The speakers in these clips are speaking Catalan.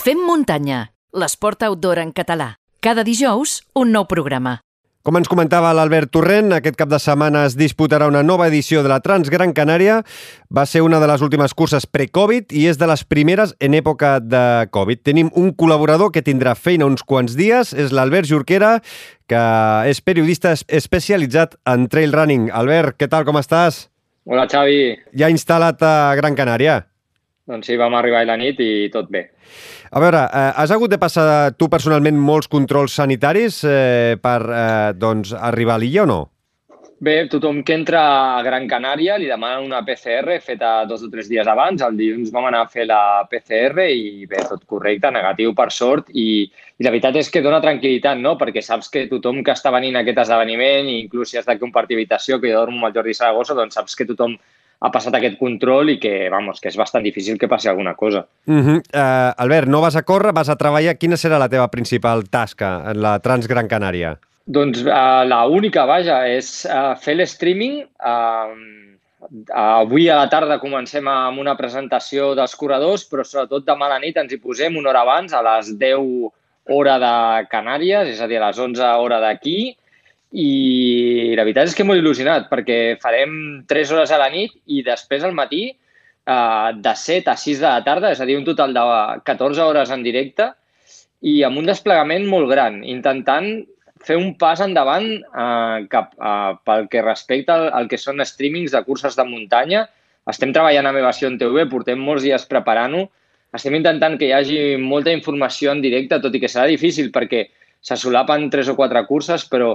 Fem muntanya, l'esport outdoor en català. Cada dijous, un nou programa. Com ens comentava l'Albert Torrent, aquest cap de setmana es disputarà una nova edició de la Trans Gran Canària. Va ser una de les últimes curses pre-Covid i és de les primeres en època de Covid. Tenim un col·laborador que tindrà feina uns quants dies, és l'Albert Jorquera, que és periodista especialitzat en trail running. Albert, què tal, com estàs? Hola, Xavi. Ja instal·lat a Gran Canària? Doncs sí, vam arribar a la nit i tot bé. A veure, eh, has hagut de passar tu personalment molts controls sanitaris eh, per eh, doncs, arribar a l'illa o no? Bé, tothom que entra a Gran Canària li demanen una PCR feta dos o tres dies abans. El dilluns vam anar a fer la PCR i bé, tot correcte, negatiu per sort. I, i la veritat és que dona tranquil·litat, no? Perquè saps que tothom que està venint a aquest esdeveniment, i inclús si has de compartir habitació, que jo dormo amb el Jordi Saragossa, doncs saps que tothom ha passat aquest control i que, vamos, que és bastant difícil que passi alguna cosa. Uh -huh. uh, Albert, no vas a córrer, vas a treballar. Quina serà la teva principal tasca en la Trans Gran Canària? Doncs uh, la única, vaja, és uh, fer l'streaming. Uh, avui a la tarda comencem amb una presentació dels corredors, però sobretot demà a la nit ens hi posem una hora abans, a les 10 hora de Canàries, és a dir, a les 11 hora d'aquí, i la veritat és que molt il·lusionat perquè farem 3 hores a la nit i després al matí eh, de 7 a 6 de la tarda, és a dir, un total de 14 hores en directe i amb un desplegament molt gran, intentant fer un pas endavant eh, cap, eh, pel que respecta al, al que són streamings de curses de muntanya. Estem treballant a Meva en TV, portem molts dies preparant-ho. Estem intentant que hi hagi molta informació en directe, tot i que serà difícil perquè se solapen tres o quatre curses, però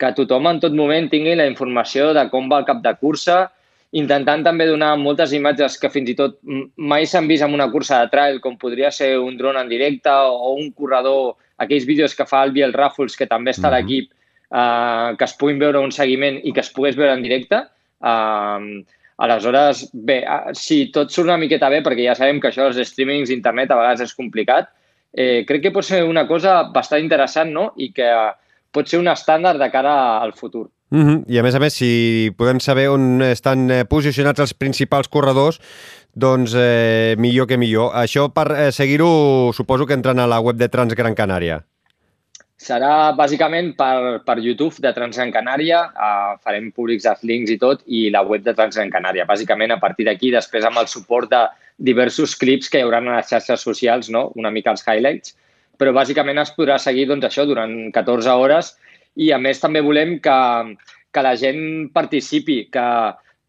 que tothom en tot moment tingui la informació de com va el cap de cursa, intentant també donar moltes imatges que fins i tot mai s'han vist en una cursa de trail, com podria ser un dron en directe o un corredor, aquells vídeos que fa el Biel Raffles, que també està a mhm. l'equip, eh, que es puguin veure un seguiment i que es pogués veure en directe. Eh, aleshores, bé, si tot surt una miqueta bé, perquè ja sabem que això dels streamings internet a vegades és complicat, eh, crec que pot ser una cosa bastant interessant no? i que pot ser un estàndard de cara al futur. Mm -hmm. I a més a més, si podem saber on estan eh, posicionats els principals corredors, doncs eh, millor que millor. Això per eh, seguir-ho suposo que entren a la web de Transgran Canària. Serà bàsicament per, per YouTube de Transgran Canària, uh, farem públics els links i tot, i la web de Transgran Canària. Bàsicament, a partir d'aquí, després amb el suport de diversos clips que hi haurà a les xarxes socials, no? una mica els highlights, però bàsicament es podrà seguir doncs, això durant 14 hores i a més també volem que, que la gent participi, que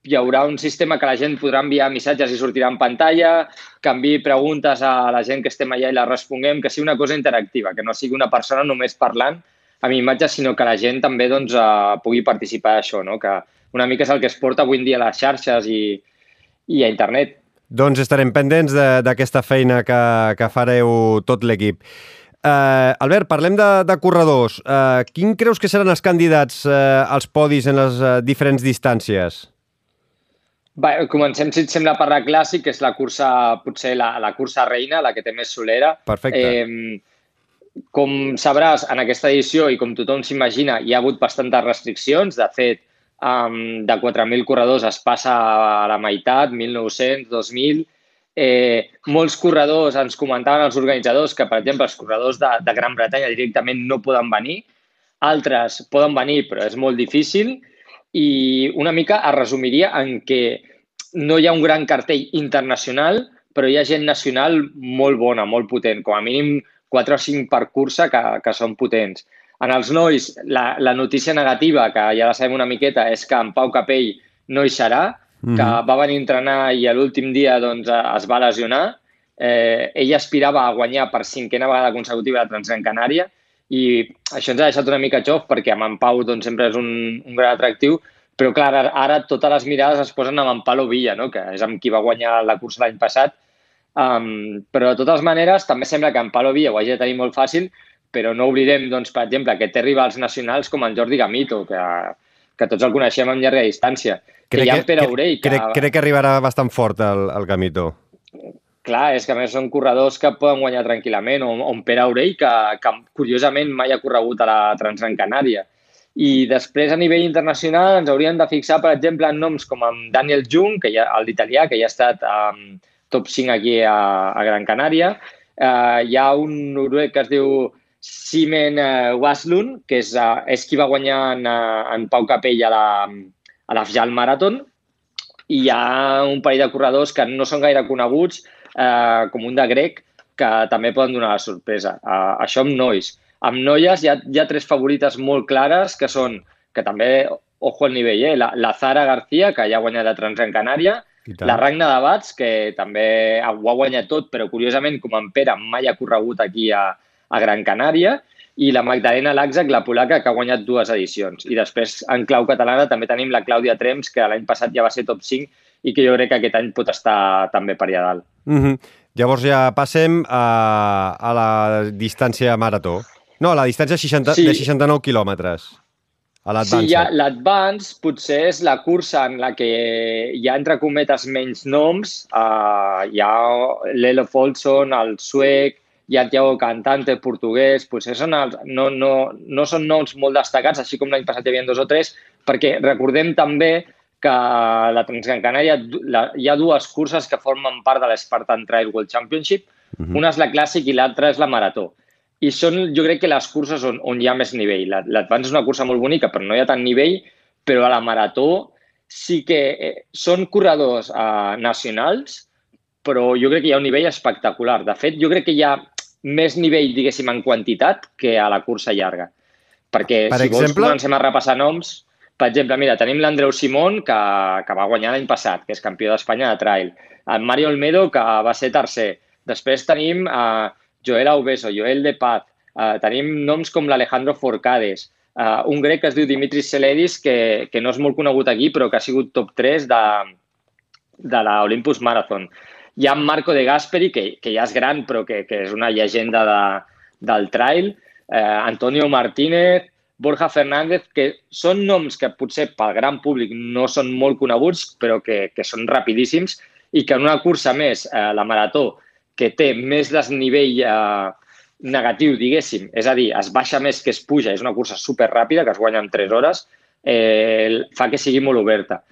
hi haurà un sistema que la gent podrà enviar missatges i sortirà en pantalla, que enviï preguntes a la gent que estem allà i les responguem, que sigui una cosa interactiva, que no sigui una persona només parlant amb imatges, sinó que la gent també doncs, uh, pugui participar d'això, no? que una mica és el que es porta avui en dia a les xarxes i, i a internet. Doncs estarem pendents d'aquesta feina que, que fareu tot l'equip. Uh, Albert, parlem de, de corredors. Uh, quin creus que seran els candidats uh, als podis en les uh, diferents distàncies? Va, comencem, si et sembla, per la clàssic, que és la cursa, potser la, la cursa reina, la que té més solera. Perfecte. Eh, com sabràs, en aquesta edició, i com tothom s'imagina, hi ha hagut bastantes restriccions. De fet, um, de 4.000 corredors es passa a la meitat, 1.900, 2.000, Eh, molts corredors ens comentaven els organitzadors que, per exemple, els corredors de, de Gran Bretanya directament no poden venir, altres poden venir però és molt difícil. I una mica es resumiria en que no hi ha un gran cartell internacional, però hi ha gent nacional molt bona, molt potent, com a mínim 4 o 5 per cursa que, que són potents. En els nois, la, la notícia negativa, que ja la sabem una miqueta, és que en Pau Capell no hi serà, que mm. va venir a entrenar i l'últim dia doncs, es va lesionar. Eh, ell aspirava a guanyar per cinquena vegada consecutiva la Transgran Canària i això ens ha deixat una mica xof perquè amb en Pau doncs, sempre és un, un gran atractiu, però clar, ara, ara totes les mirades es posen amb en Palo Villa, no? que és amb qui va guanyar la cursa l'any passat. Um, però de totes maneres també sembla que en Palo Villa ho hagi de tenir molt fàcil, però no oblidem, doncs, per exemple, que té rivals nacionals com el Jordi Gamito, que, que tots el coneixem en llarga distància. Crec que hi ha en Pere Aurell. Que... Crec, crec que arribarà bastant fort el, el Gamito. Clar, és que a més són corredors que poden guanyar tranquil·lament, o, o en Pere Aurell, que, que curiosament mai ha corregut a la Transgran Canària. I després, a nivell internacional, ens hauríem de fixar, per exemple, en noms com en Daniel Jung, que ja, el d'italià, que ja ha estat um, top 5 aquí a, a Gran Canària, eh, hi ha un noruec que es diu Simen eh, Waslund, que és, eh, és qui va guanyar en, eh, en Pau Capell a la, a l'Afjal Marathon, i hi ha un parell de corredors que no són gaire coneguts, eh, com un de grec, que també poden donar la sorpresa. Eh, això amb nois. Amb noies hi ha, hi ha tres favorites molt clares, que són, que també, ojo al nivell, eh? la, la Zara García, que ja ha guanyat la Transgran Canària, la Ragna de Bats, que també ho ha guanyat tot, però curiosament, com en Pere, mai ha corregut aquí a, a Gran Canària, i la Magdalena Laxac, la polaca, que ha guanyat dues edicions. I després, en clau catalana, també tenim la Clàudia Trems, que l'any passat ja va ser top 5 i que jo crec que aquest any pot estar també per allà dalt. Mm -hmm. Llavors ja passem a, a la distància marató. No, a la distància 60, sí. de 69 quilòmetres. A l'Advance. Sí, ja, l'Advance potser és la cursa en la que hi ha, entre cometes, menys noms. Uh, hi ha l'Elo Folson, el suec, Thiago Cantante, portuguès, potser són els, no, no, no són noms molt destacats, així com l'any passat hi havia dos o tres, perquè recordem també que a la Transgran Canària hi ha dues curses que formen part de l'Spartan Trail World Championship. Uh mhm. -huh. Una és la clàssic i l'altra és la marató. I són, jo crec que les curses on, on hi ha més nivell. L'Advance és una cursa molt bonica, però no hi ha tant nivell, però a la marató sí que eh, són corredors eh, nacionals, però jo crec que hi ha un nivell espectacular. De fet, jo crec que hi ha més nivell, diguéssim, en quantitat que a la cursa llarga. Perquè per si exemple... vols comencem a repassar noms, per exemple, mira, tenim l'Andreu Simón, que, que va guanyar l'any passat, que és campió d'Espanya de trail. En Mario Olmedo, que va ser tercer. Després tenim uh, Joel Aubeso, Joel De Paz, uh, tenim noms com l'Alejandro Forcades, uh, un grec que es diu Dimitris Seledis, que, que no és molt conegut aquí, però que ha sigut top 3 de, de l'Olympus Marathon. Hi ha Marco de Gasperi, que, que ja és gran, però que, que és una llegenda de, del trail. Eh, Antonio Martínez, Borja Fernández, que són noms que potser pel gran públic no són molt coneguts, però que, que són rapidíssims i que en una cursa més, eh, la marató, que té més desnivell eh, negatiu, diguéssim, és a dir, es baixa més que es puja, és una cursa super ràpida, que es guanya en 3 hores, eh, fa que sigui molt oberta.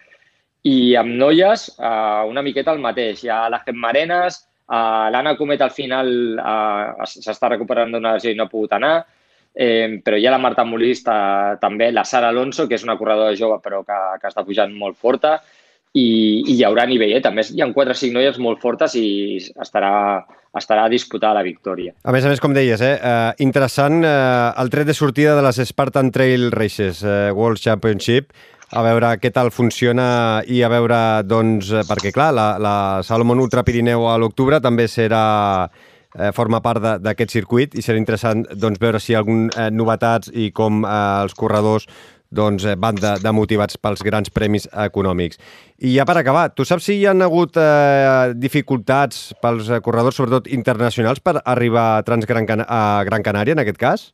I amb noies, eh, una miqueta el mateix. Hi ha la Gemma Arenas, eh, l'Anna Comet al final eh, s'està recuperant d'una lesió i no ha pogut anar, eh, però hi ha la Marta Molista també, la Sara Alonso, que és una corredora jove però que, que està pujant molt forta, i, i hi haurà nivell, eh? també hi ha 4 o 5 noies molt fortes i estarà, estarà a disputar la victòria. A més a més, com deies, eh, uh, interessant uh, el tret de sortida de les Spartan Trail Races uh, World Championship, a veure què tal funciona i a veure, doncs, perquè clar, la, la Salomon Ultra Pirineu a l'octubre també serà eh, forma part d'aquest circuit i serà interessant doncs, veure si hi ha algun eh, novetats i com eh, els corredors doncs, eh, van de, de motivats pels grans premis econòmics. I ja per acabar, tu saps si hi ha hagut eh, dificultats pels corredors, sobretot internacionals, per arribar a, Transgran Can a Gran Canària, en aquest cas?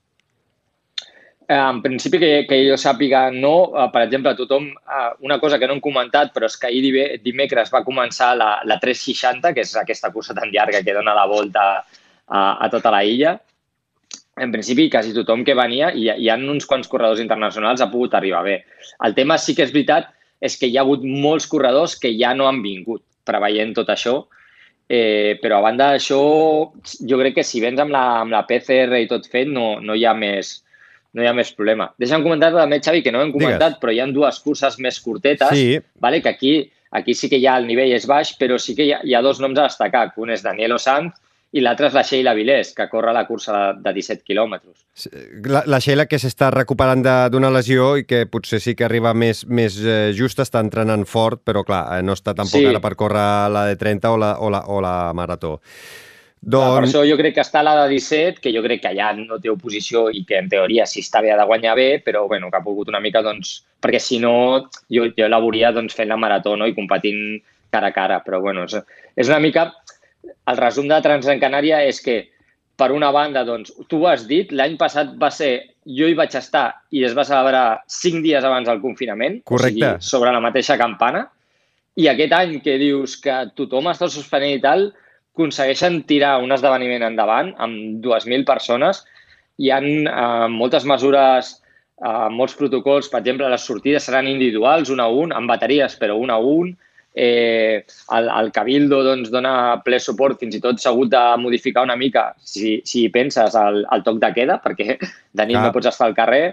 Eh, en principi, que, que jo sàpiga, no. Eh, per exemple, tothom... Eh, una cosa que no hem comentat, però és que ahir dimecres va començar la, la 360, que és aquesta cursa tan llarga que dona la volta a, a tota la illa. En principi, quasi tothom que venia, i hi ha uns quants corredors internacionals, ha pogut arribar bé. El tema sí que és veritat, és que hi ha hagut molts corredors que ja no han vingut preveient tot això, eh, però a banda d'això, jo crec que si vens amb la, amb la PCR i tot fet, no, no hi ha més, no hi ha més problema. Deixa'm comentar també, Xavi, que no hem comentat, Digues. però hi ha dues curses més curtetes, sí. vale? que aquí, aquí sí que ja el nivell és baix, però sí que hi ha, hi ha dos noms a destacar. Un és Daniel Sanz i l'altre és la Sheila Vilés, que corre la cursa de, de 17 quilòmetres. La, la Sheila que s'està recuperant d'una lesió i que potser sí que arriba més, més eh, just, està entrenant fort, però clar, eh, no està tampoc sí. ara per córrer la de 30 o la, o la, o la marató. Doncs... Per això jo crec que està la de 17, que jo crec que allà no té oposició i que en teoria si està bé de guanyar bé, però bueno, que ha pogut una mica, doncs, perquè si no jo, jo la veuria doncs, fent la marató no? i competint cara a cara, però bueno, és, és una mica... El resum de Transgran Canària és que, per una banda, doncs, tu ho has dit, l'any passat va ser, jo hi vaig estar i es va celebrar cinc dies abans del confinament, Correcte. o sigui, sobre la mateixa campana, i aquest any que dius que tothom està suspenent i tal, aconsegueixen tirar un esdeveniment endavant amb 2.000 persones. Hi ha eh, moltes mesures, eh, molts protocols. Per exemple, les sortides seran individuals, un a un, amb bateries, però un a un. Eh, el, el Cabildo doncs, dona ple suport, fins i tot s'ha hagut de modificar una mica, si, si penses, el, el toc de queda, perquè de nit ah. no pots estar al carrer.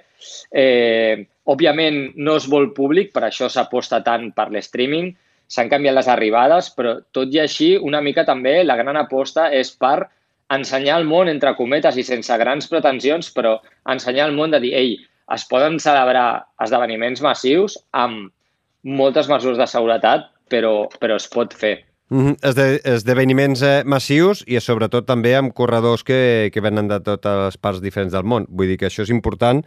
Eh, òbviament no es vol públic, per això s'aposta tant per l'streaming, s'han canviat les arribades, però tot i així, una mica també la gran aposta és per ensenyar al món, entre cometes, i sense grans pretensions, però ensenyar al món de dir, ei, es poden celebrar esdeveniments massius amb moltes mesures de seguretat, però, però es pot fer. Mm -hmm. Esde esdeveniments eh, massius i sobretot també amb corredors que, que venen de totes les parts diferents del món. Vull dir que això és important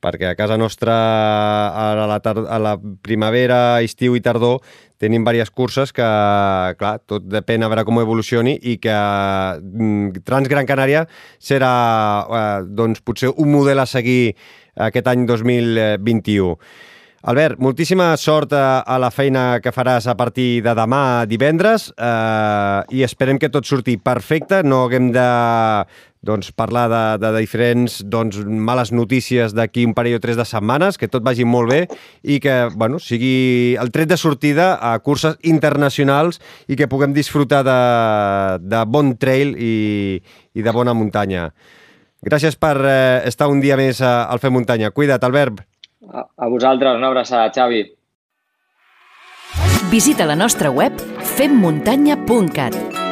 perquè a casa nostra a la, a la primavera, estiu i tardor tenim diverses curses que, clar, tot depèn a veure com evolucioni i que mm, Trans Gran Canària serà, eh, doncs, potser un model a seguir aquest any 2021. Albert, moltíssima sort a, la feina que faràs a partir de demà divendres eh, i esperem que tot surti perfecte, no haguem de doncs, parlar de, de diferents doncs, males notícies d'aquí un parell o tres de setmanes, que tot vagi molt bé i que bueno, sigui el tret de sortida a curses internacionals i que puguem disfrutar de, de bon trail i, i de bona muntanya. Gràcies per eh, estar un dia més al Fer Muntanya. Cuida't, Albert. A, vosaltres, una abraçada, Xavi. Visita la nostra web femmuntanya.cat